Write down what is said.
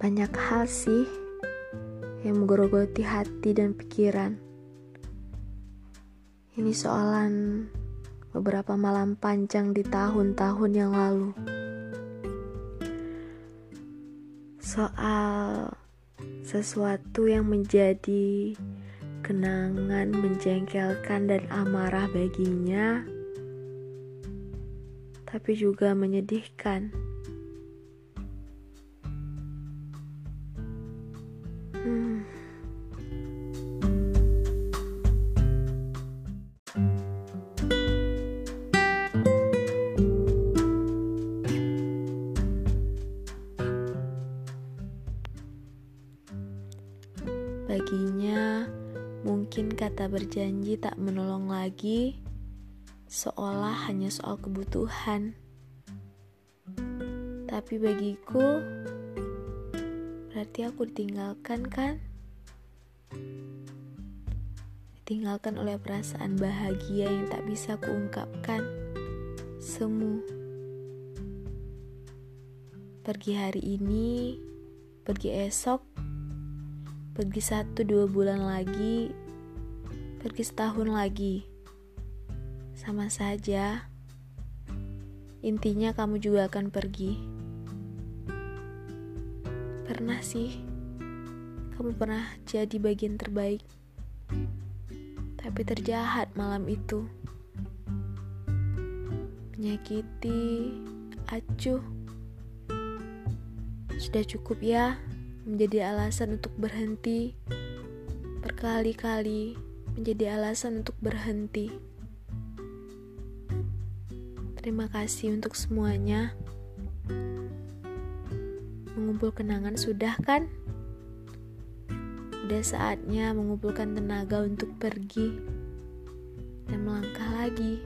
Banyak hal sih yang menggerogoti hati dan pikiran. Ini soalan beberapa malam panjang di tahun-tahun yang lalu. Soal sesuatu yang menjadi kenangan menjengkelkan dan amarah baginya, tapi juga menyedihkan. Hmm. Baginya, mungkin kata berjanji tak menolong lagi, seolah hanya soal kebutuhan. Tapi bagiku, Berarti aku ditinggalkan kan? Ditinggalkan oleh perasaan bahagia yang tak bisa kuungkapkan. Semu. Pergi hari ini, pergi esok, pergi satu dua bulan lagi, pergi setahun lagi. Sama saja. Intinya kamu juga akan pergi. Pernah sih, kamu pernah jadi bagian terbaik, tapi terjahat malam itu. Menyakiti, acuh. Sudah cukup ya menjadi alasan untuk berhenti. Berkali-kali menjadi alasan untuk berhenti. Terima kasih untuk semuanya mengumpul kenangan sudah kan? Udah saatnya mengumpulkan tenaga untuk pergi dan melangkah lagi.